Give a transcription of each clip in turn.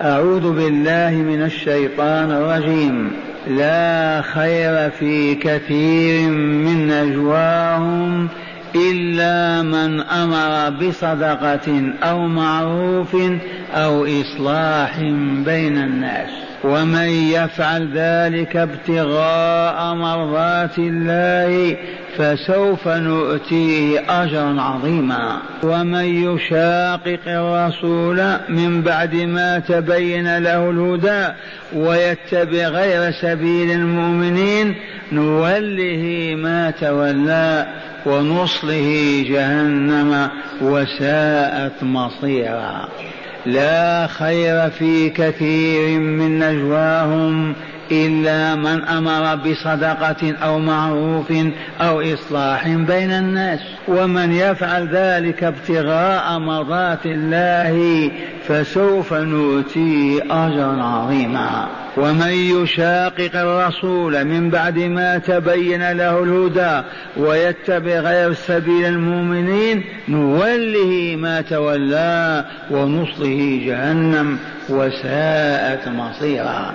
أعوذ بالله من الشيطان الرجيم. لا خير في كثير من نجواهم إلا من أمر بصدقة أو معروف أو إصلاح بين الناس. ومن يفعل ذلك ابتغاء مرضات الله فسوف نؤتيه أجرا عظيما. ومن يشاقق الرسول من بعد ما تبين له الهدى ويتبع غير سبيل المؤمنين نوله ما تولى ونصله جهنم وساءت مصيرا. لا خير في كثير من نجواهم إلا من أمر بصدقة أو معروف أو إصلاح بين الناس. ومن يفعل ذلك ابتغاء مرضات الله فسوف نؤتيه أجرا عظيما. ومن يشاقق الرسول من بعد ما تبين له الهدى ويتبع غير سبيل المؤمنين نوله ما تولى ونصله جهنم وساءت مصيرا.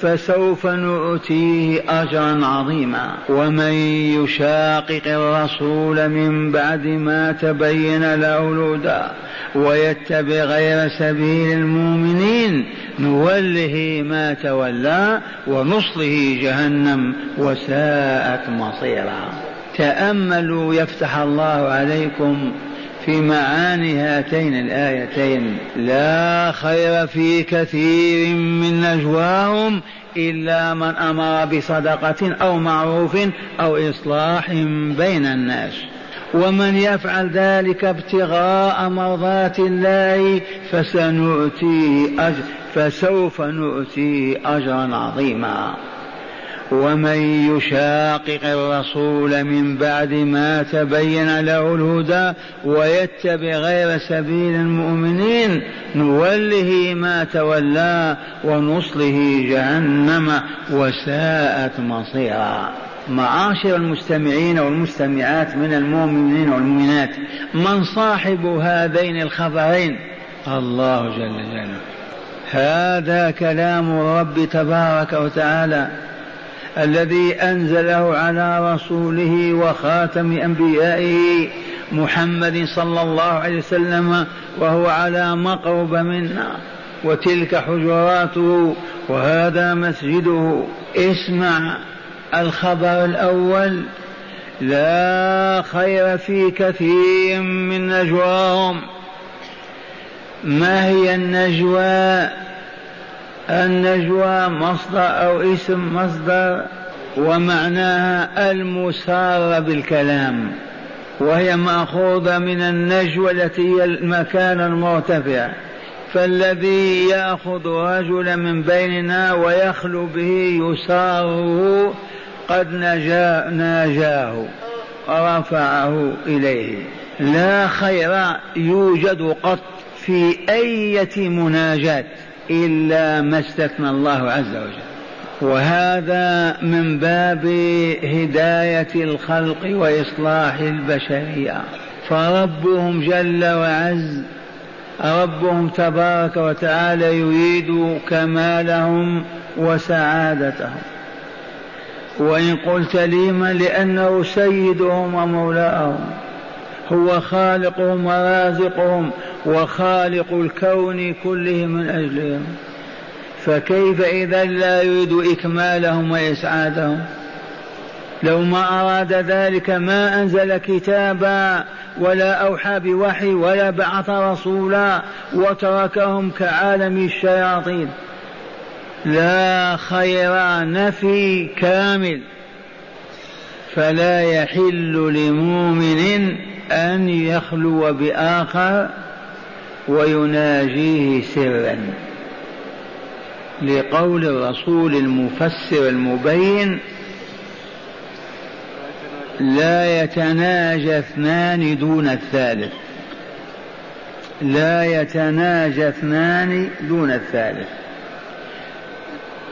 فسوف نؤتيه أجرا عظيما. ومن يشاقق الرسول من بعد ما تبين له الهدى ويتبع غير سبيل المؤمنين نوله ما تولى ونصله جهنم وساءت مصيرا. تأملوا يفتح الله عليكم في معاني هاتين الآيتين. لا خير في كثير من نجواهم إلا من أمر بصدقة أو معروف أو إصلاح بين الناس. ومن يفعل ذلك ابتغاء مرضات الله فسنؤتيه أجر فسوف نؤتيه أجرا عظيما. ومن يشاقق الرسول من بعد ما تبين له الهدى ويتبع غير سبيل المؤمنين نوله ما تولى ونصله جهنم وساءت مصيرا. معاشر المستمعين والمستمعات من المؤمنين والمؤمنات من صاحب هذين الخبرين؟ الله جل جلاله. هذا كلام الرب تبارك وتعالى. الذي أنزله على رسوله وخاتم أنبيائه محمد صلى الله عليه وسلم وهو على مقرب منا. وتلك حجراته وهذا مسجده. اسمع الخبر الأول. لا خير في كثير من نجواهم. ما هي النجوى؟ النجوى مصدر أو اسم مصدر ومعناها المسارة بالكلام وهي مأخوذة من النجوى التي هي المكان المرتفع. فالذي يأخذ رجلا من بيننا ويخلو به يساره قد نجا ناجاه رفعه إليه. لا خير يوجد قط في أية مناجاة. إلا ما استثنى الله عز وجل. وهذا من باب هداية الخلق وإصلاح البشرية. فربهم جل وعز ربهم تبارك وتعالى يريد كمالهم وسعادتهم. وإن قلت لما لأنه سيدهم ومولاهم. هو خالقهم ورازقهم وخالق الكون كله من أجلهم. فكيف إذا لا يريد إكمالهم وإسعادهم؟ لو ما أراد ذلك ما أنزل كتابا ولا أوحى بوحي ولا بعث رسولا وتركهم كعالم الشياطين. لا خير نفي كامل. فلا يحل لمؤمن أن يخلو بآخر ويناجيه سرا. لقول الرسول المفسر المبين لا يتناجى اثنان دون الثالث. لا يتناجى اثنان دون الثالث.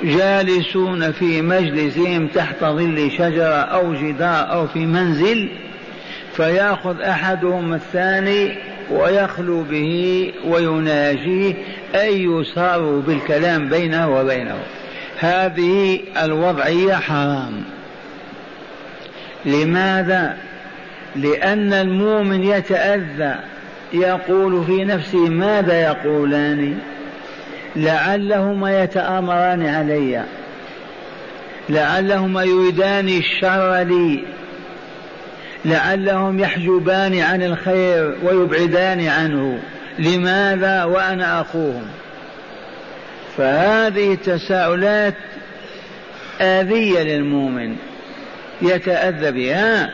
جالسون في مجلسهم تحت ظل شجرة أو جدار أو في منزل فيأخذ أحدهم الثاني ويخلو به ويناجيه أي يصار بالكلام بينه وبينه. هذه الوضعية حرام. لماذا؟ لأن المؤمن يتأذى يقول في نفسه ماذا يقولان؟ لعلهما يتآمران علي لعلهما يريدان الشر لي. لعلهم يحجبان عن الخير ويبعدان عنه. لماذا وأنا أخوهم؟ فهذه التساؤلات آذية للمؤمن. يتأذى بها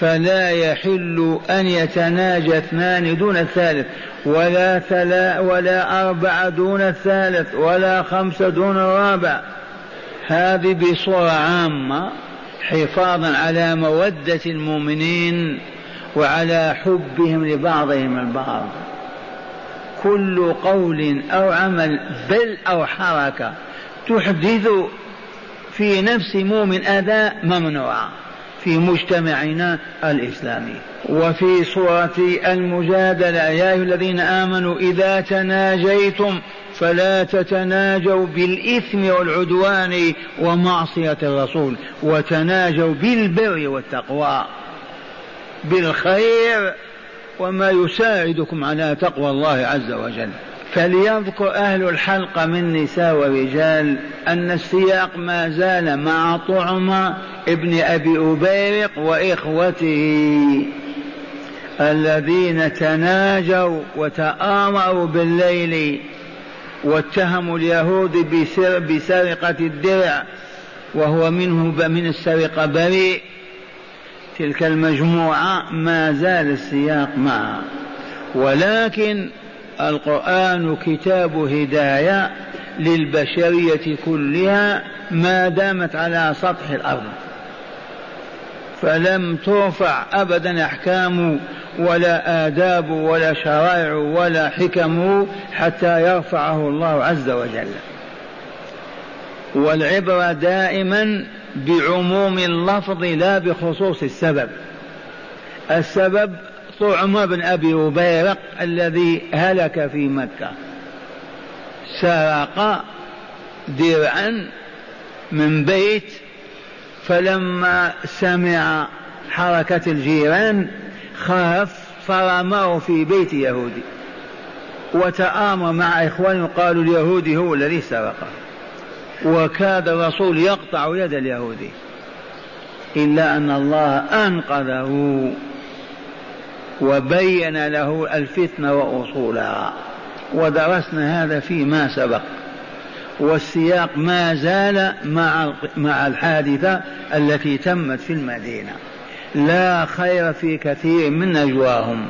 فلا يحل أن يتناجى اثنان دون الثالث ولا ثلا ولا أربعة دون الثالث ولا خمسة دون الرابع. هذه بصورة عامة. حفاظا على مودة المؤمنين وعلى حبهم لبعضهم البعض. كل قول أو عمل بل أو حركة تحدث في نفس مؤمن أداء ممنوعة في مجتمعنا الإسلامي. وفي سورة المجادلة يا أيها الذين آمنوا إذا تناجيتم فلا تتناجوا بالإثم والعدوان ومعصية الرسول وتناجوا بالبر والتقوى. بالخير وما يساعدكم على تقوى الله عز وجل. فليذكر أهل الحلقة من نساء ورجال أن السياق ما زال مع طعم ابن أبي أبيرق وإخوته الذين تناجوا وتآمروا بالليل واتهموا اليهود بسر بسرقة الدرع وهو منه من السرقة بريء. تلك المجموعة ما زال السياق معها. ولكن القرآن كتاب هداية للبشرية كلها ما دامت على سطح الأرض. فلم ترفع أبدا أحكام ولا آداب ولا شرائع ولا حكم حتى يرفعه الله عز وجل. والعبرة دائما بعموم اللفظ لا بخصوص السبب. السبب طعم بن أبي أبيرق الذي هلك في مكة. سرق درعا من بيت فلما سمع حركة الجيران خاف فرماه في بيت يهودي. وتآمر مع إخوانه قالوا اليهودي هو الذي سرقه وكاد الرسول يقطع يد اليهودي. إلا أن الله أنقذه. وبين له الفتنة وأصولها ودرسنا هذا فيما سبق. والسياق ما زال مع مع الحادثة التي تمت في المدينة. لا خير في كثير من نجواهم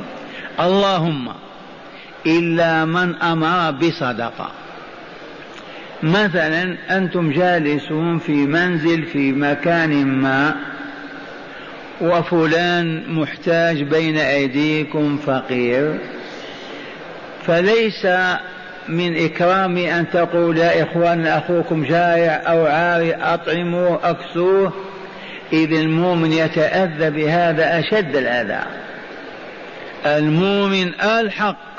اللهم إلا من أمر بصدقة. مثلا أنتم جالسون في منزل في مكان ما وفلان محتاج بين أيديكم فقير فليس من إكرامي أن تقول يا إخوان أخوكم جائع أو عاري أطعموه أكسوه. إذ المؤمن يتأذى بهذا أشد الأذى المؤمن الحق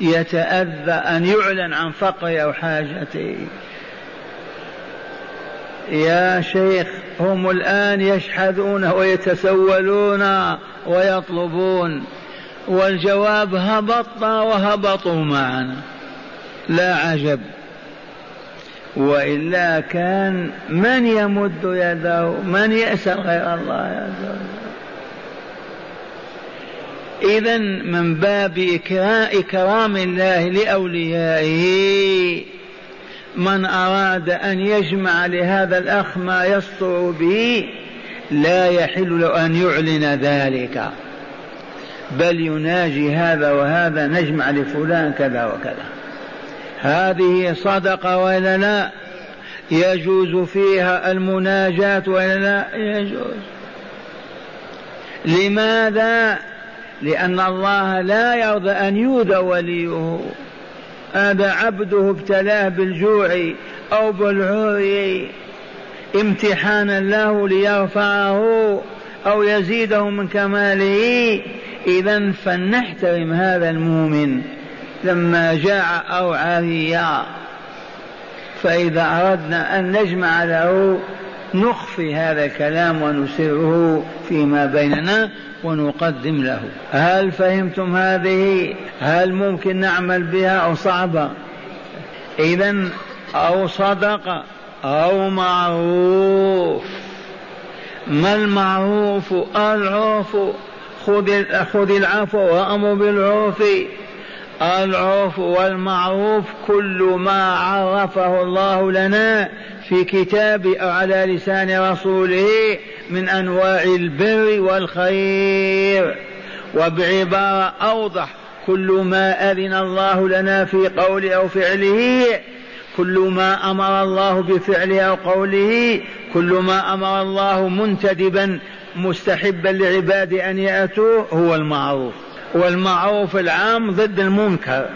يتأذى أن يعلن عن فقره أو حاجته. يا شيخ هم الآن يشحذون ويتسولون ويطلبون. والجواب هبطنا وهبطوا معنا. لا عجب. وإلا كان من يمد يده؟ من يسأل غير الله عز وجل؟ إذا من باب إكرام الله لأوليائه من أراد أن يجمع لهذا الأخ ما يستر به لا يحل له أن يعلن ذلك. بل يناجي هذا وهذا نجمع لفلان كذا وكذا. هذه صدقة ولا لا؟ يجوز فيها المناجاة ولا لا؟ يجوز. لماذا؟ لأن الله لا يرضى أن يؤذى وليه. هذا عبده ابتلاه بالجوع أو بالعري. امتحانا له ليرفعه أو يزيده من كماله. إذا فلنحترم هذا المؤمن لما جاع أو عريا فإذا أردنا أن نجمع له نخفي هذا الكلام ونسره فيما بيننا ونقدم له. هل فهمتم هذه؟ هل ممكن نعمل بها أو صعبة إذا أو صدقة أو معروف. ما المعروف؟ العرف خذ خذ العفو وأمر بالعرف. العرف والمعروف كل ما عرفه الله لنا في كتابه أو على لسان رسوله من أنواع البر والخير. وبعبارة أوضح كل ما أذن الله لنا في قوله أو فعله كل ما أمر الله بفعله أو قوله كل ما أمر الله منتدبا مستحبا لعباده أن يأتوا هو المعروف. والمعروف العام ضد المنكر.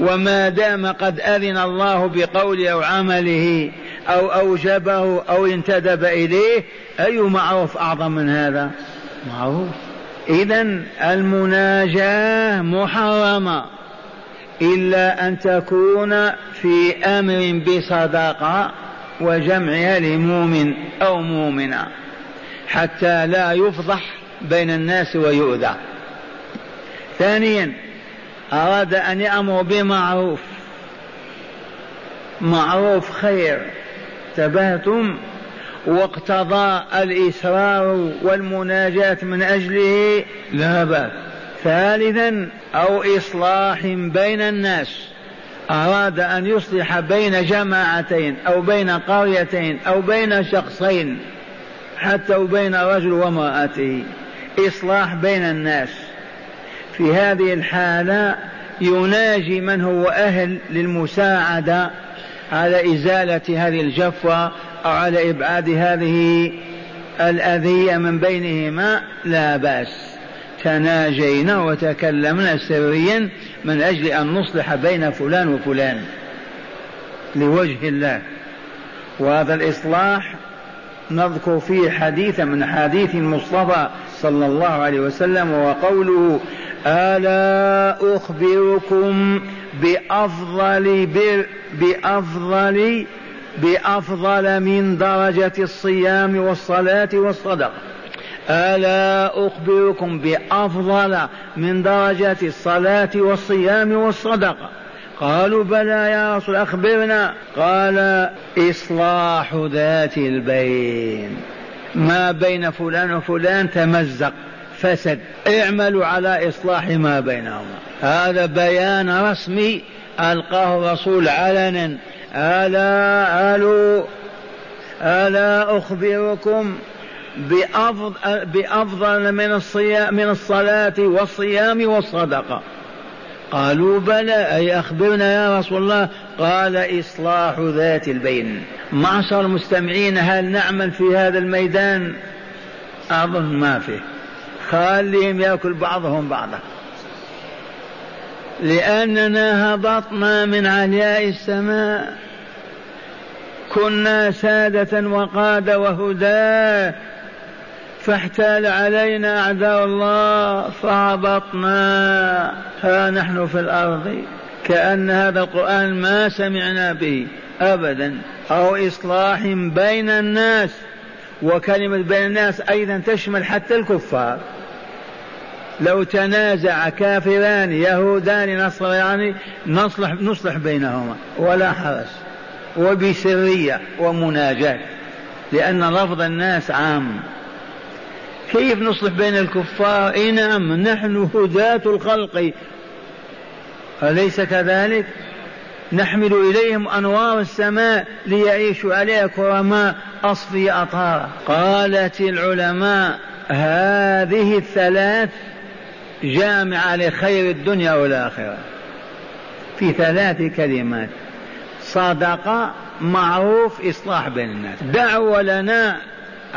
وما دام قد أذن الله بقوله أو عمله أو أوجبه أو انتدب إليه أي معروف أعظم من هذا؟ معروف. إذا المناجاة محرمة. إلا أن تكون في أمر بصداقة وجمعها لمؤمن أو مؤمنة. حتى لا يفضح بين الناس ويؤذى. ثانيا أراد أن يأمر بمعروف. معروف خير. تبهتم. واقتضى الإسرار والمناجاة من أجله لا بأس ثالثا أو إصلاح بين الناس. أراد أن يصلح بين جماعتين أو بين قريتين أو بين شخصين. حتى وبين رجل وامرأته إصلاح بين الناس. في هذه الحالة يناجي من هو أهل للمساعدة على إزالة هذه الجفوة أو على إبعاد هذه الأذية من بينهما لا بأس. تناجينا وتكلمنا سريا من أجل أن نصلح بين فلان وفلان لوجه الله. وهذا الإصلاح نذكر فيه حديثا من حديث المصطفى صلى الله عليه وسلم وقوله ألا أخبركم بأفضل بر بأفضل بأفضل من درجة الصيام والصلاة والصدقة. ألا أخبركم بأفضل من درجة الصلاة والصيام والصدقة. قالوا بلى يا رسول أخبرنا. قال إصلاح ذات البين. ما بين فلان وفلان تمزق فسد. اعملوا على إصلاح ما بينهما. هذا بيان رسمي ألقاه الرسول علنا. ألا ألو ألا أخبركم بأفضل, بأفضل من الصيام من الصلاة والصيام والصدقة. قالوا بلى أي أخبرنا يا رسول الله؟ قال إصلاح ذات البين. معشر المستمعين هل نعمل في هذا الميدان؟ أظن ما فيه خليهم يأكل بعضهم بعضا. لأننا هبطنا من علياء السماء. كنا سادة وقادة وهداة فاحتال علينا أعداء الله فهبطنا ها نحن في الأرض. كأن هذا القرآن ما سمعنا به أبدا. أو إصلاح بين الناس. وكلمة بين الناس أيضا تشمل حتى الكفار. لو تنازع كافران يهودان نصراني نصلح نصلح بينهما. ولا حرج. وبسرية ومناجاة. لأن لفظ الناس عام. كيف نصلح بين الكفار؟ إي نعم نحن هداة الخلق. أليس كذلك؟ نحمل إليهم أنوار السماء ليعيشوا عليها كرماء أصفي أطهارا قالت العلماء هذه الثلاث جامعة لخير الدنيا والآخرة. في ثلاث كلمات. صدقة معروف إصلاح بين الناس. دعوة لنا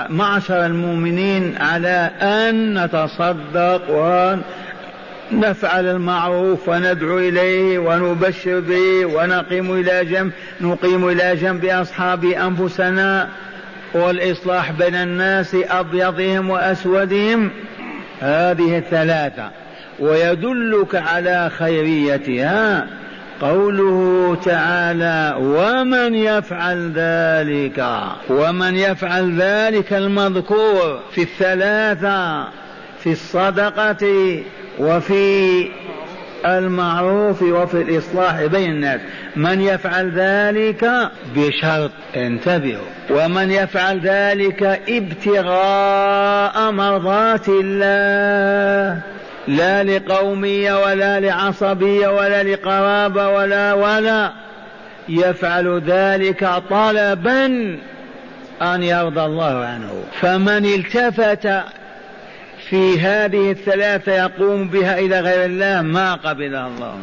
معشر المؤمنين على أن نتصدق وأن نفعل المعروف وندعو إليه ونبشر به ونقيم إلى جنب نقيم إلى جنب أصحاب أنفسنا والإصلاح بين الناس أبيضهم وأسودهم. هذه الثلاثة. ويدلك على خيريتها قوله تعالى ومن يفعل ذلك ومن يفعل ذلك المذكور في الثلاثة في الصدقة وفي المعروف وفي الإصلاح بين الناس. من يفعل ذلك بشرط انتبهوا. ومن يفعل ذلك ابتغاء مرضات الله. لا لقومية ولا لعصبية ولا لقرابة ولا ولا يفعل ذلك طلبا أن يرضى الله عنه. فمن التفت في هذه الثلاثة يقوم بها إلى غير الله ما قبلها الله.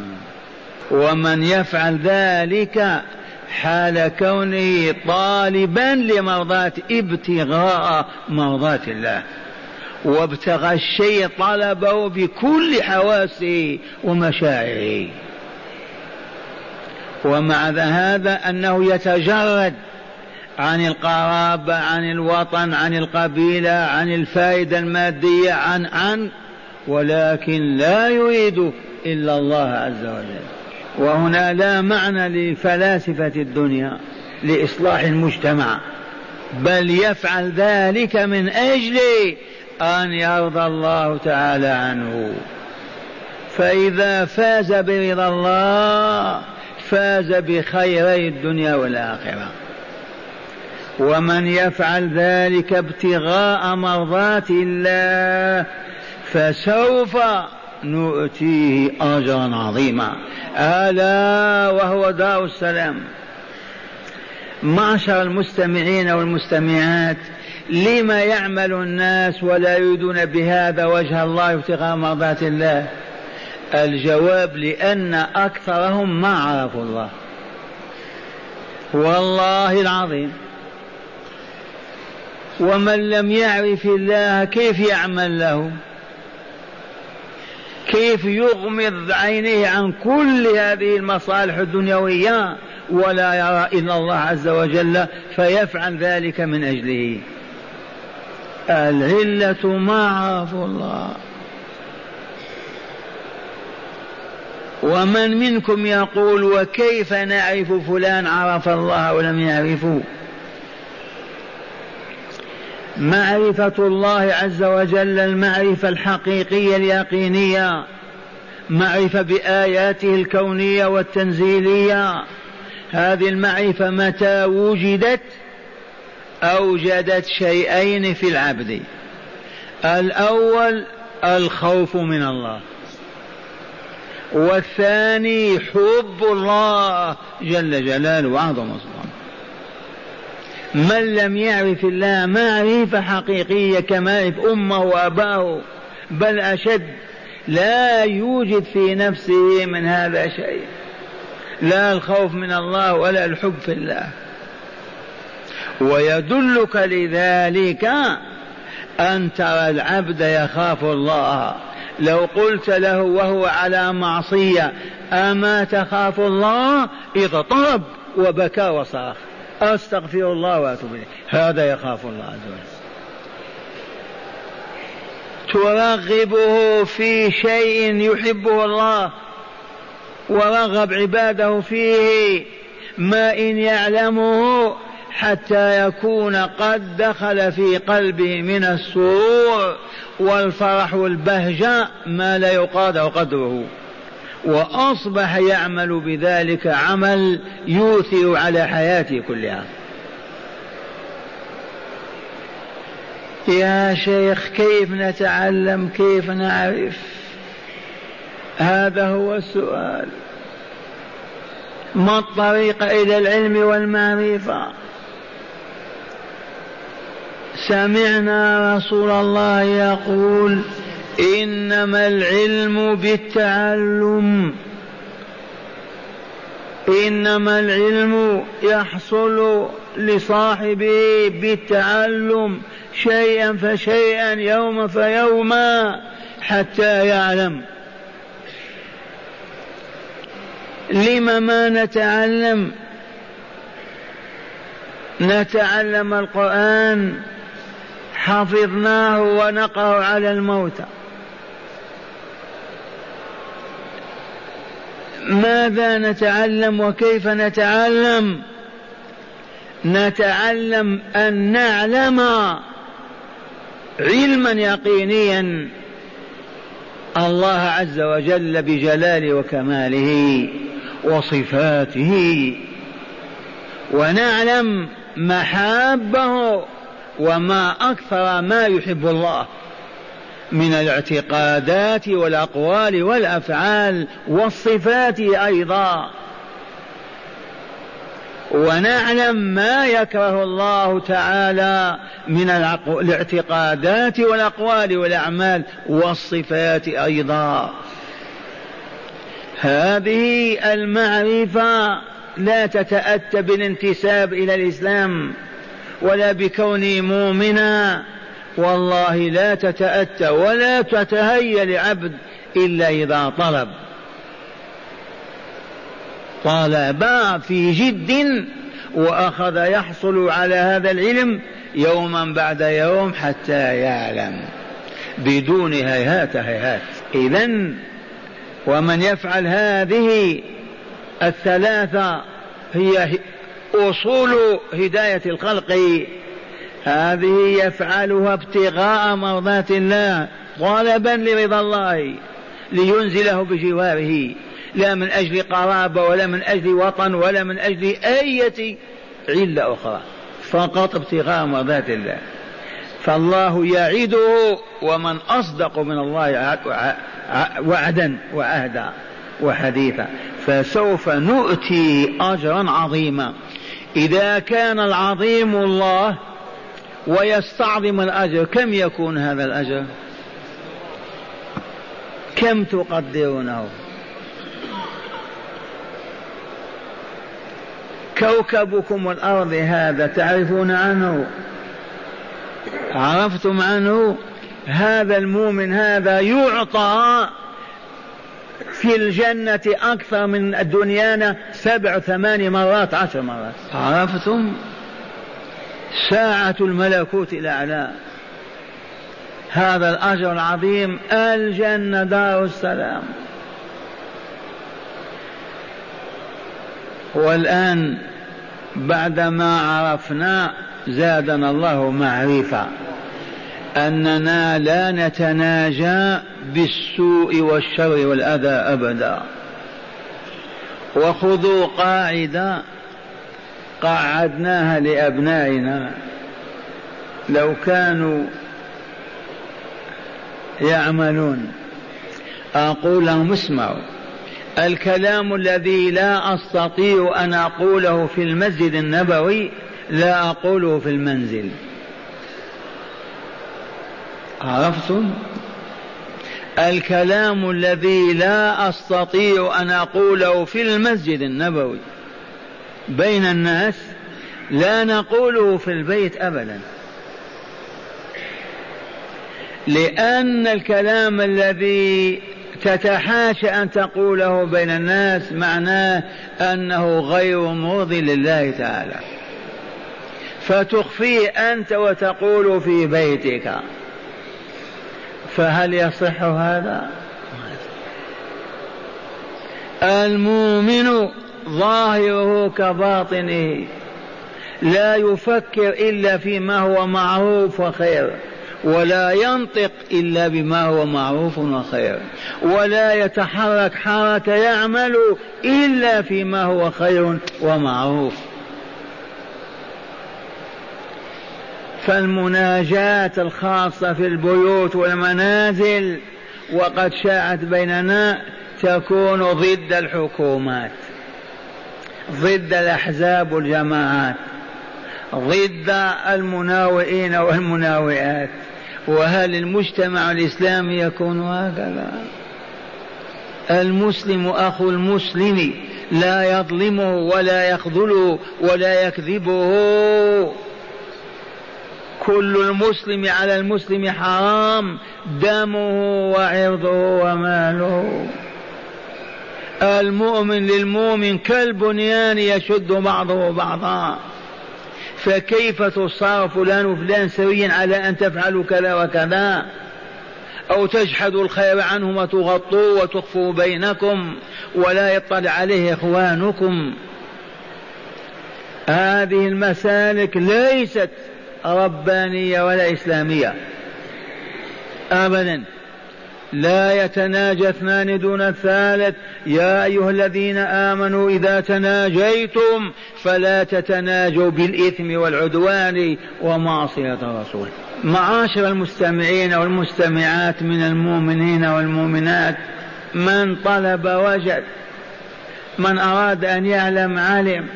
ومن يفعل ذلك حال كونه طالبا لمرضاة ابتغاء مرضات الله. وابتغى الشيء طلبه بكل حواسه ومشاعره. ومع هذا أنه يتجرد عن القرابة عن الوطن عن القبيلة عن الفائدة المادية عن عن ولكن لا يريد إلا الله عز وجل. وهنا لا معنى لفلاسفة الدنيا لإصلاح المجتمع بل يفعل ذلك من أجل أن يرضى الله تعالى عنه. فإذا فاز برضا الله فاز بخيري الدنيا والآخرة. ومن يفعل ذلك ابتغاء مرضات الله فسوف نؤتيه أجرا عظيما. ألا وهو دار السلام. معشر المستمعين والمستمعات لما يعمل الناس ولا يريدون بهذا وجه الله ابتغاء مرضات الله؟ الجواب لأن أكثرهم ما عرفوا الله. والله العظيم. ومن لم يعرف الله كيف يعمل له؟ كيف يغمض عينيه عن كل هذه المصالح الدنيوية ولا يرى إلا الله عز وجل فيفعل ذلك من أجله؟ العلة ما عرفوا الله. ومن منكم يقول وكيف نعرف فلان عرف الله ولم يعرفه؟ معرفة الله عز وجل المعرفة الحقيقية اليقينية معرفة بآياته الكونية والتنزيلية. هذه المعرفة متى وجدت؟ أوجدت شيئين في العبد. الأول الخوف من الله. والثاني حب الله جل جلاله وعظم سبحانه من لم يعرف الله معرفة حقيقية كما يعرف أمه وأباه بل أشد لا يوجد في نفسه من هذا شيء. لا الخوف من الله ولا الحب في الله. ويدلك لذلك أن ترى العبد يخاف الله. لو قلت له وهو على معصية أما تخاف الله؟ اضطرب وبكى وصاخ أستغفر الله وأتوب إليه. هذا يخاف الله عز وجل. ترغبه في شيء يحبه الله. ورغب عباده فيه. ما إن يعلمه حتى يكون قد دخل في قلبه من السرور والفرح والبهجة ما لا يقاطع قدره. وأصبح يعمل بذلك عمل يؤثر على حياته كلها. يا شيخ كيف نتعلم؟ كيف نعرف؟ هذا هو السؤال. ما الطريق إلى العلم والمعرفة؟ سمعنا رسول الله يقول إنما العلم بالتعلم. إنما العلم يحصل لصاحبه بالتعلم شيئا فشيئا يوما فيوما حتى يعلم. لم ما نتعلم؟ نتعلم القرآن. حفظناه ونقرأ على الموتى ماذا نتعلم وكيف نتعلم؟ نتعلم أن نعلم علما يقينيا الله عز وجل بجلاله وكماله وصفاته. ونعلم محابه وما أكثر ما يحب الله من الاعتقادات والأقوال والأفعال والصفات أيضا. ونعلم ما يكره الله تعالى من الاعتقادات والأقوال والأعمال والصفات أيضا. هذه المعرفة لا تتأتى بالانتساب إلى الإسلام. ولا بكوني مؤمنا والله لا تتأتى ولا تتهيأ لعبد إلا إذا طلب. طالب في جد وأخذ يحصل على هذا العلم يوما بعد يوم حتى يعلم بدون هيهات هيهات. اذا ومن يفعل هذه الثلاثة هي أصول هداية الخلق. هذه يفعلها ابتغاء مرضات الله طلبا لرضا الله لينزله بجواره. لا من أجل قرابة ولا من أجل وطن ولا من أجل أية علة أخرى فقط ابتغاء مرضات الله. فالله يعده ومن أصدق من الله وعدا وعهدا وحديثا فسوف نؤتي أجرا عظيما. إذا كان العظيم الله ويستعظم الأجر كم يكون هذا الأجر؟ كم تقدرونه؟ كوكبكم الأرض هذا تعرفون عنه؟ عرفتم عنه؟ هذا المؤمن هذا يعطى في الجنة أكثر من دنيانا سبع ثمان مرات عشر مرات. عرفتم؟ ساعة الملكوت الأعلى هذا الأجر العظيم الجنة دار السلام. والآن بعدما عرفنا زادنا الله معرفة. أننا لا نتناجى بالسوء والشر والأذى أبدا. وخذوا قاعدة قعدناها لأبنائنا. لو كانوا يعملون. أقول لهم اسمعوا. الكلام الذي لا أستطيع أن أقوله في المسجد النبوي لا أقوله في المنزل. عرفتم؟ الكلام الذي لا أستطيع أن أقوله في المسجد النبوي بين الناس لا نقوله في البيت أبدا. لأن الكلام الذي تتحاشى أن تقوله بين الناس معناه أنه غير مرضي لله تعالى. فتخفيه أنت وتقول في بيتك. فهل يصح هذا؟ المؤمن ظاهره كباطنه لا يفكر إلا فيما هو معروف وخير ولا ينطق إلا بما هو معروف وخير ولا يتحرك حركة يعمل إلا فيما هو خير ومعروف. فالمناجاة الخاصة في البيوت والمنازل وقد شاعت بيننا تكون ضد الحكومات ضد الأحزاب والجماعات ضد المناوئين والمناوئات. وهل المجتمع الإسلامي يكون هكذا؟ المسلم أخو المسلم لا يظلمه ولا يخذله ولا يكذبه. كل المسلم على المسلم حرام دمه وعرضه وماله. المؤمن للمؤمن كالبنيان يشد بعضه بعضا. فكيف تصار فلان وفلان سويا على أن تفعلوا كذا وكذا؟ أو تجحدوا الخير عنهم وتغطوا وتخفوا بينكم ولا يطلع عليه إخوانكم. هذه المسالك ليست ربانية ولا إسلامية. أبدا. لا يتناجى اثنان دون الثالث. يا أيها الذين آمنوا إذا تناجيتم فلا تتناجوا بالإثم والعدوان ومعصية الرسول. معاشر المستمعين والمستمعات من المؤمنين والمؤمنات من طلب وجد من أراد أن يعلم علم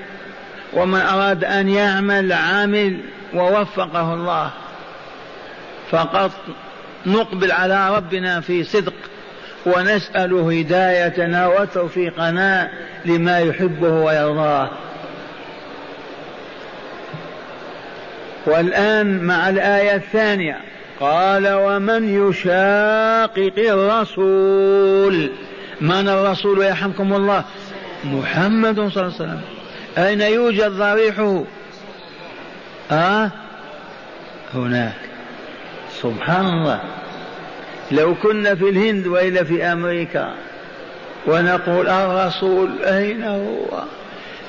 ومن أراد أن يعمل عمل ووفقه الله. فقط نقبل على ربنا في صدق ونسأله هدايتنا وتوفيقنا لما يحبه ويرضاه. والآن مع الآية الثانية قال ومن يشاقق الرسول من الرسول يرحمكم الله؟ محمد صلى الله عليه وسلم. أين يوجد ضريحه؟ آه؟ هناك. سبحان الله. لو كنا في الهند وإلا في أمريكا ونقول الرسول أين هو؟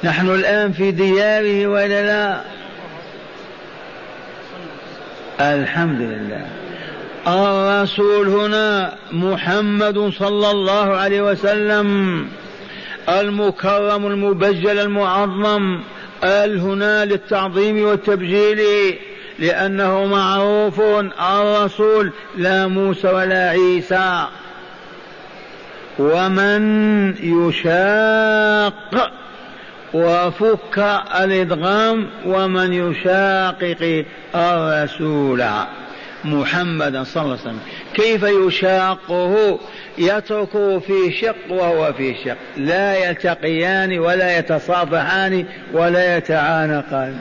نحن الآن في دياره وإلا لا؟ الحمد لله. الرسول هنا محمد صلى الله عليه وسلم المكرم المبجل المعظم ال هنا للتعظيم والتبجيل لأنه معروف الرسول لا موسى ولا عيسى. ومن يشاق وفك الإدغام ومن يشاقق الرسول. محمدا صلى الله عليه وسلم. كيف يشاقه؟ يتركه في شق وهو في شق. لا يلتقيان ولا يتصافحان ولا يتعانقان.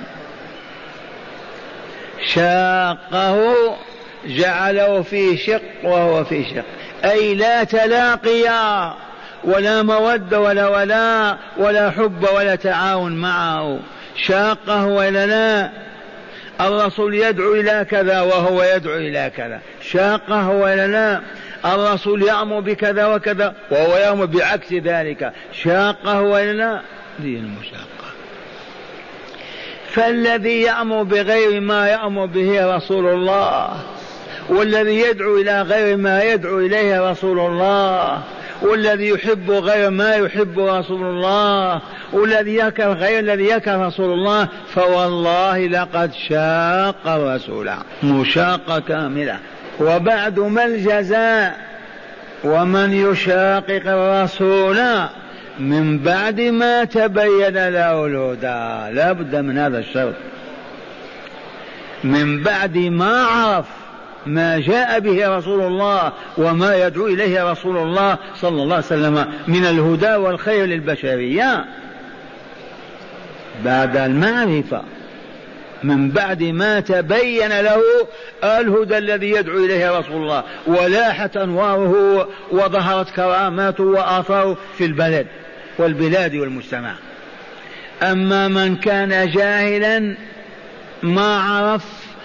شاقه جعله في شق وهو في شق. أي لا تلاقيا ولا مودة ولا ولاء ولا حب ولا تعاون معه. شاقه ولا لا؟ الرسول يدعو إلى كذا وهو يدعو إلى كذا. شاقة ولا لا؟ الرسول يأمر بكذا وكذا وهو يأمر بعكس ذلك. شاقة ولا لا؟ دين المشاقة فالذي يأمر بغير ما يأمر به رسول الله والذي يدعو إلى غير ما يدعو إليه رسول الله والذي يحب غير ما يحب رسول الله والذي يكره غير الذي يكره رسول الله فوالله لقد شاق الرسول مشاقة كاملة. وبعد ما الجزاء ومن يشاقق الرسول من بعد ما تبين له الهدى. لا بد من هذا الشرط. من بعد ما عرف ما جاء به رسول الله وما يدعو إليه رسول الله صلى الله عليه وسلم من الهدى والخير للبشرية. بعد المعرفة من بعد ما تبين له الهدى الذي يدعو إليه رسول الله ولاحت أنواره وظهرت كراماته وآثاره في البلد والبلاد والمجتمع. أما من كان جاهلا ما عرف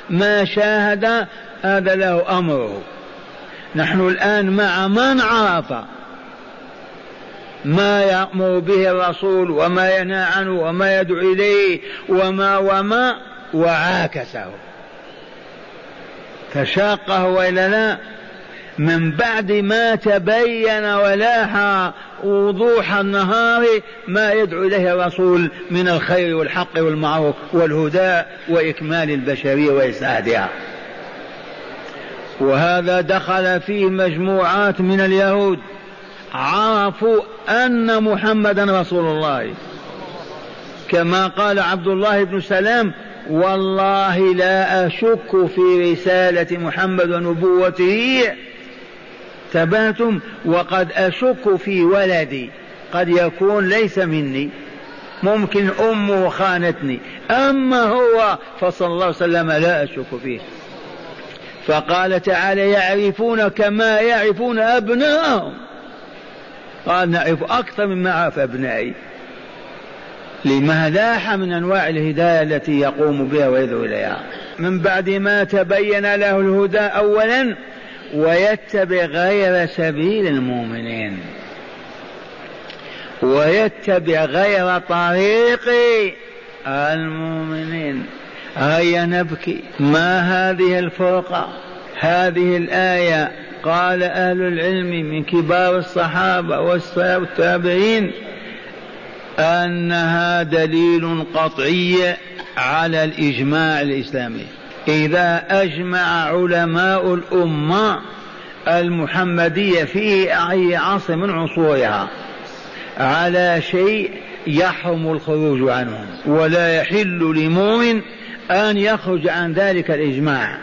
ما شاهد هذا له أمره نحن الآن مع من عرف ما يأمر به الرسول وما ينهى عنه وما يدعو إليه وما وما وعاكسه. فشاقه وإلا لا؟ من بعد ما تبين ولاح وضوح النهار ما يدعو إليه الرسول من الخير والحق والمعروف والهدى وإكمال البشرية وإسعادها. وهذا دخل فيه مجموعات من اليهود. عرفوا أن محمدا رسول الله. كما قال عبد الله بن سلام والله لا أشك في رسالة محمد ونبوته تباتم وقد أشك في ولدي. قد يكون ليس مني. ممكن أمه خانتني. أما هو فصلى الله عليه وسلم لا أشك فيه. فقال تعالى يعرفون كما يعرفون أبناءهم. قال نعرف أكثر مما عرف أبنائي. لما لاح من أنواع الهداية التي يقوم بها ويدعو إليها؟ من بعد ما تبين له الهدى أولا ويتبع غير سبيل المؤمنين. ويتبع غير طريق المؤمنين. هيا نبكي. ما هذه الفرقة؟ هذه الآية قال أهل العلم من كبار الصحابة والتابعين أنها دليل قطعي على الإجماع الإسلامي. إذا أجمع علماء الأمة المحمدية في أي عصر من عصورها على شيء يحرم الخروج عنه ولا يحل لمؤمن أن يخرج عن ذلك الإجماع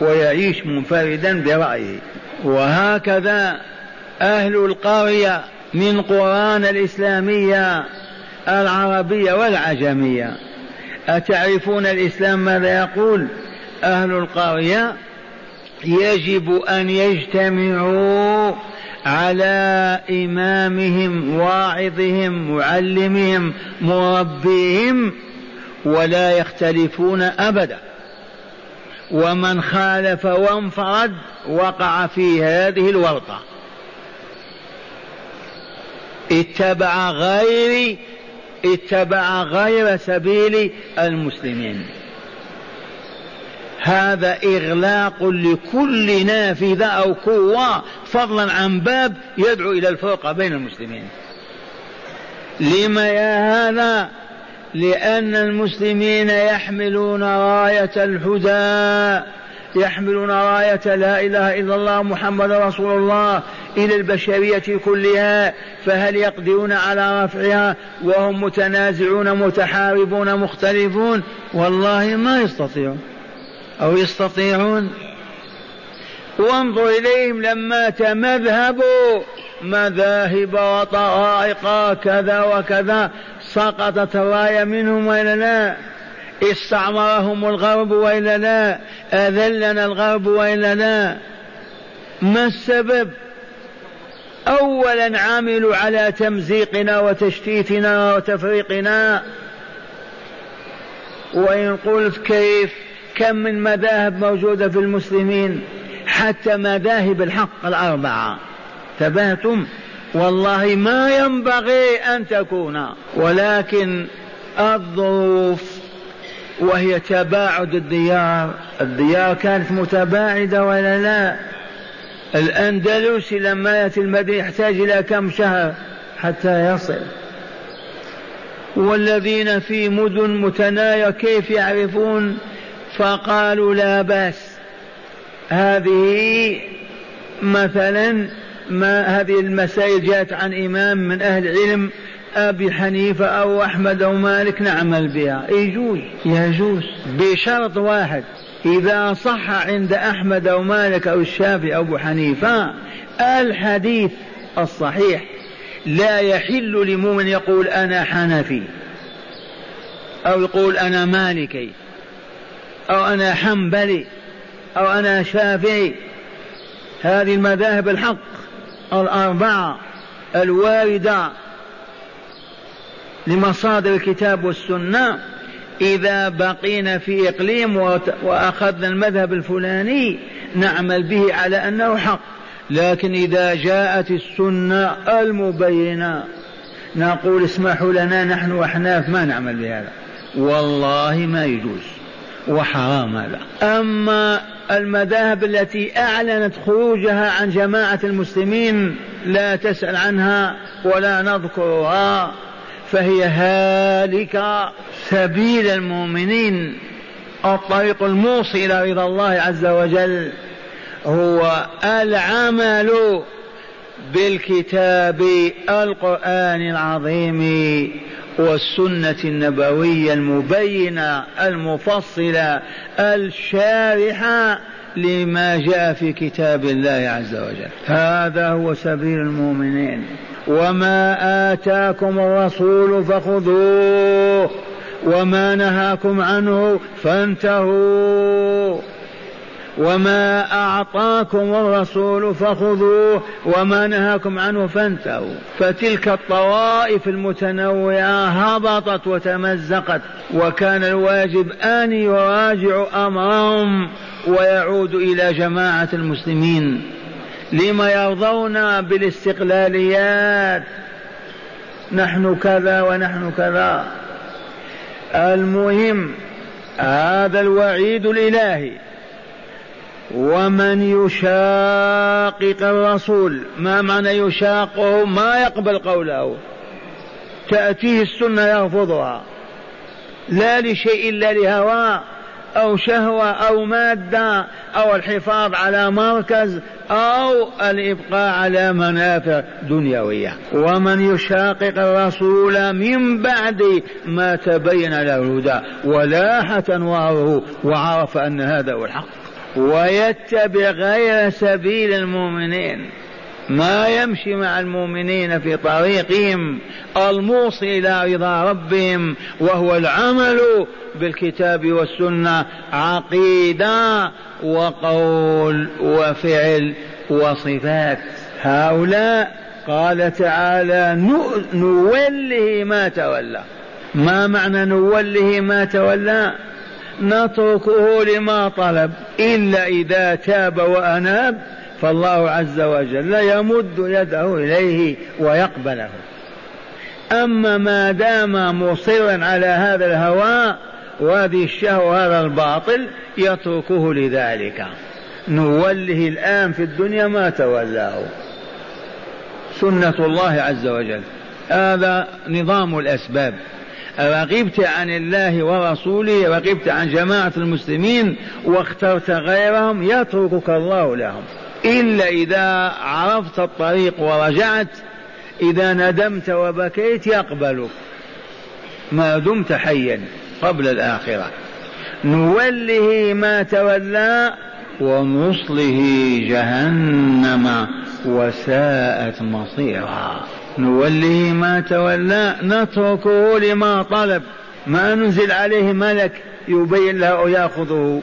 ويعيش منفردا برأيه. وهكذا أهل القرية من قرآن الإسلامية العربية والعجمية. أتعرفون الإسلام ماذا يقول؟ أهل القرية يجب أن يجتمعوا على إمامهم واعظهم معلمهم مربيهم ولا يختلفون أبدا. ومن خالف وانفرد وقع في هذه الورطة. اتبع غير اتبع غير سبيل المسلمين. هذا إغلاق لكل نافذة أو قوة فضلا عن باب يدعو إلى الفرقة بين المسلمين. لما يا هذا لأن المسلمين يحملون راية الهدى يحملون راية لا إله إلا الله محمد رسول الله إلى البشرية كلها فهل يقدرون على رفعها وهم متنازعون متحاربون مختلفون؟ والله ما يستطيعون أو يستطيعون. وانظر إليهم لما تمذهبوا مذاهب وطرائق كذا وكذا سقطت الراية منهم وإلا لا استعمرهم الغرب وإلا لا أذلنا الغرب وإلا لا ما السبب؟ أولا عملوا على تمزيقنا وتشتيتنا وتفريقنا. وإن قلت كيف؟ كم من مذاهب موجودة في المسلمين؟ حتى مذاهب الحق الأربعة. تبهتم؟ والله ما ينبغي أن تكون ولكن الظروف وهي تباعد الديار. الديار كانت متباعدة ولا لا؟ الأندلسي لما يأتي المدينة يحتاج إلى كم شهر حتى يصل. والذين في مدن متناية كيف يعرفون؟ فقالوا لا بأس. هذه مثلا ما هذه المسائل جاءت عن إمام من أهل العلم أبي حنيفة أو أحمد أو مالك نعمل بها. يجوز. يجوز. بشرط واحد إذا صح عند أحمد أو مالك أو الشافعي أو أبو حنيفة الحديث الصحيح. لا يحل لمؤمن يقول أنا حنفي أو يقول أنا مالكي أو أنا حنبلي أو أنا شافعي. هذه المذاهب الحق. الأربعة الواردة لمصادر الكتاب والسنة. إذا بقينا في إقليم وأخذنا المذهب الفلاني نعمل به على أنه حق. لكن إذا جاءت السنة المبينة نقول اسمحوا لنا نحن وأحناف ما نعمل بهذا. والله ما يجوز وحرام هذا. أما المذاهب التي أعلنت خروجها عن جماعة المسلمين لا تسأل عنها ولا نذكرها فهي هالكة سبيل المؤمنين. الطريق الموصل إلى رضا الله عز وجل هو العمل بالكتاب القرآن العظيم. والسنة النبوية المبينة المفصلة الشارحة لما جاء في كتاب الله عز وجل. هذا هو سبيل المؤمنين. وما آتاكم الرسول فخذوه وما نهاكم عنه فانتهوا. وما أعطاكم الرسول فخذوه وما نهاكم عنه فانتهوا. فتلك الطوائف المتنوعة هبطت وتمزقت وكان الواجب أن يراجعوا أمرهم ويعود إلى جماعة المسلمين. لما يرضون بالاستقلاليات نحن كذا ونحن كذا. المهم هذا الوعيد الإلهي. ومن يشاقق الرسول ما معنى يشاقه؟ ما يقبل قوله. تأتيه السنة يرفضها لا لشيء إلا لهواه أو شهوة أو مادة أو الحفاظ على مركز أو الإبقاء على منافع دنيوية. ومن يشاقق الرسول من بعد ما تبين له الهدى. ولاحة أنواره وعرف أن هذا هو الحق. ويتبع غير سبيل المؤمنين. ما يمشي مع المؤمنين في طريقهم الموصل إلى رضا ربهم وهو العمل بالكتاب والسنة عقيدة وقول وفعل وصفات. هؤلاء قال تعالى نوله ما تولى. ما معنى نوله ما تولى؟ نتركه لما طلب إلا إذا تاب وأناب فالله عز وجل يمد يده إليه ويقبله. أما ما دام مصرا على هذا الهوى وهذه الشهوة وهذا الباطل يتركه لذلك. نوله الآن في الدنيا ما تولاه. سنة الله عز وجل. هذا نظام الأسباب. رغبت عن الله ورسوله رغبت عن جماعة المسلمين واخترت غيرهم يتركك الله لهم. إلا إذا عرفت الطريق ورجعت إذا ندمت وبكيت يقبلك. ما دمت حيا قبل الآخرة. نوله ما تولى ونصله جهنم وساءت مصيرا. نوله ما تولى نتركه لما طلب. ما ننزل عليه ملك يبين له أو يأخذه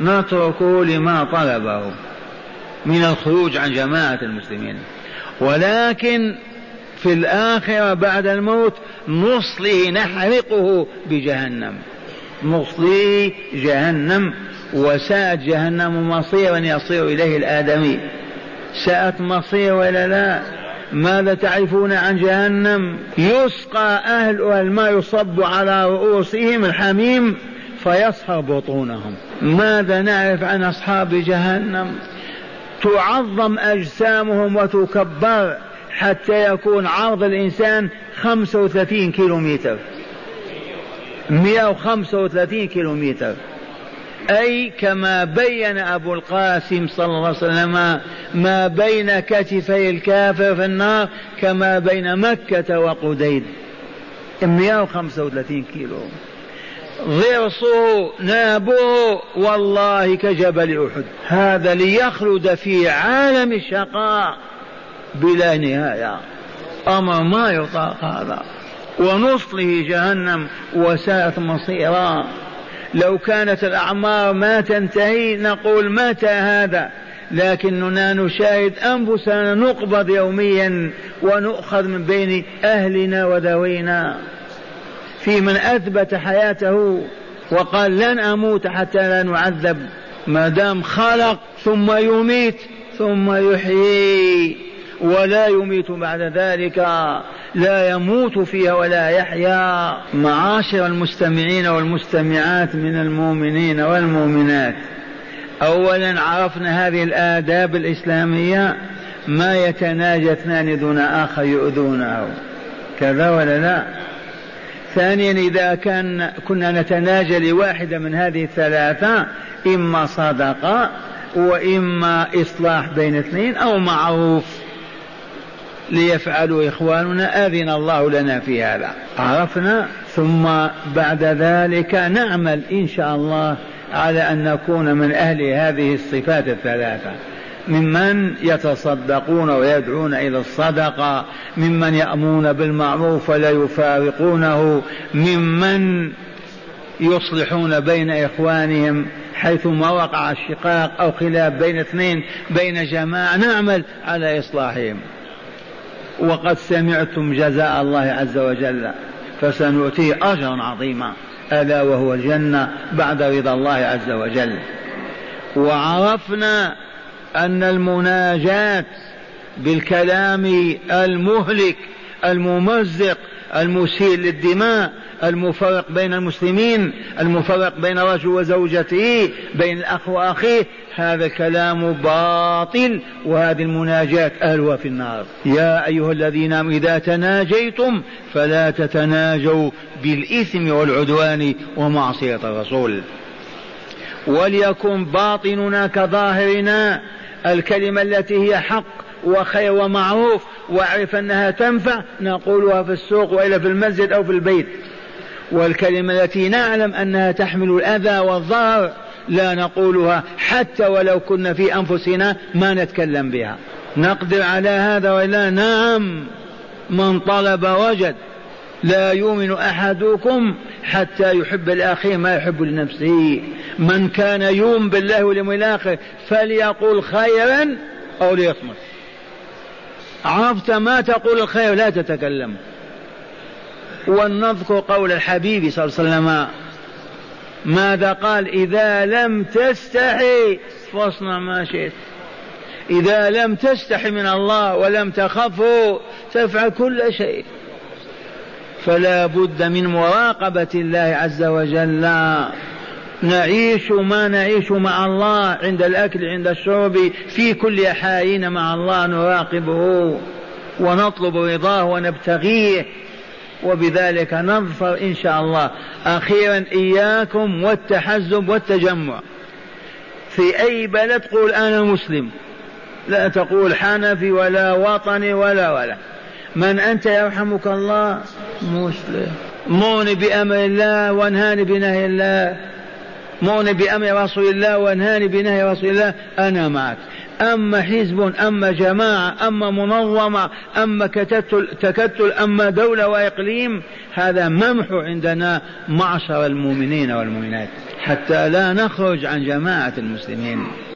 نتركه لما طلبه. من الخروج عن جماعة المسلمين. ولكن في الآخرة بعد الموت نصله نحرقه بجهنم. نصليه جهنم وساءت جهنم مصيرا يصير إليه الآدمي. ساءت مصير ولا لا؟ ماذا تعرفون عن جهنم؟ يسقى أهلها الماء يصب على رؤوسهم الحميم فيصهر بطونهم. ماذا نعرف عن أصحاب جهنم؟ تعظم أجسامهم وتكبر حتى يكون عرض الإنسان 35 كيلو متر 135 كيلو متر أي كما بين أبو القاسم صلى الله عليه وسلم ما بين كتفي الكافر في النار كما بين مكة وقديد. 135 كيلو. ضرسه نابه والله كجبل أحد. هذا ليخلد في عالم الشقاء بلا نهاية. أمر ما يطاق هذا. ونصله جهنم وساءت مصيرا. لو كانت الأعمار ما تنتهي نقول متى هذا؟ لكننا نشاهد أنفسنا نقبض يوميا ونؤخذ من بين أهلنا وذوينا في من أثبت حياته وقال لن أموت حتى لا نعذب. ما دام خلق ثم يميت ثم يحيي. ولا يميت بعد ذلك لا يموت فيها ولا يحيا. معاشر المستمعين والمستمعات من المؤمنين والمؤمنات اولا عرفنا هذه الآداب الإسلامية ما يتناجى اثنان دون آخر يؤذونه كذا ولا لا؟ ثانيا إذا كان كنا نتناجى لواحدة من هذه الثلاثة إما صدقة وإما إصلاح بين اثنين أو معروف. ليفعلوا إخواننا أذن الله لنا في هذا. عرفنا؟ ثم بعد ذلك نعمل إن شاء الله على أن نكون من أهل هذه الصفات الثلاثة. ممن يتصدقون ويدعون إلى الصدقة ممن يأمرون بالمعروف ولا يفارقونه ممن يصلحون بين إخوانهم حيثما وقع الشقاق أو خلاف بين اثنين بين جماعة نعمل على إصلاحهم. وقد سمعتم جزاء الله عز وجل فسنؤتيه أجرا عظيما ألا وهو الجنة بعد رضا الله عز وجل. وعرفنا أن المناجاة بالكلام المهلك الممزق المسيل للدماء المفرق بين المسلمين المفرق بين رجل وزوجته بين الأخ وأخيه هذا الكلام باطل وهذه المناجاة أهلها في النار. يا أيها الذين آمنوا إذا تناجيتم فلا تتناجوا بالإثم والعدوان ومعصية الرسول. وليكن باطننا كظاهرنا الكلمة التي هي حق وخير ومعروف وأعرف أنها تنفع نقولها في السوق وإلا في المسجد أو في البيت. والكلمة التي نعلم أنها تحمل الأذى والضرر لا نقولها حتى ولو كنا في أنفسنا ما نتكلم بها. نقدر على هذا ولا نعم من طلب وجد. لا يؤمن أحدكم حتى يحب الأخير ما يحب لنفسه. من كان يؤمن بالله واليوم الآخر فليقول خيرا أو ليصمت. عرفت ما تقول الخير؟ لا تتكلم. ولنذكر قول الحبيب صلى الله عليه وسلم ماذا قال؟ إذا لم تستحي فاصنع ما شئت. إذا لم تستحي من الله ولم تخفه تفعل كل شيء. فلا بد من مراقبة الله عز وجل. نعيش ما نعيش مع الله عند الأكل عند الشرب في كل حالين مع الله نراقبه ونطلب رضاه ونبتغيه. وبذلك نظفر إن شاء الله. أخيرا إياكم والتحزب والتجمع. في أي بلد قول أنا مسلم؟ لا تقول حنفي ولا وطني ولا ولا. من أنت يرحمك الله؟ مسلم. موني بأمر الله وانهاني بنهي الله. موني بأمر رسول الله وانهاني بنهي رسول الله. أنا معك. أما حزب أما جماعة أما منظمة أما كتتل, تكتل أما دولة وإقليم هذا ممحو عندنا معشر المؤمنين والمؤمنات. حتى لا نخرج عن جماعة المسلمين.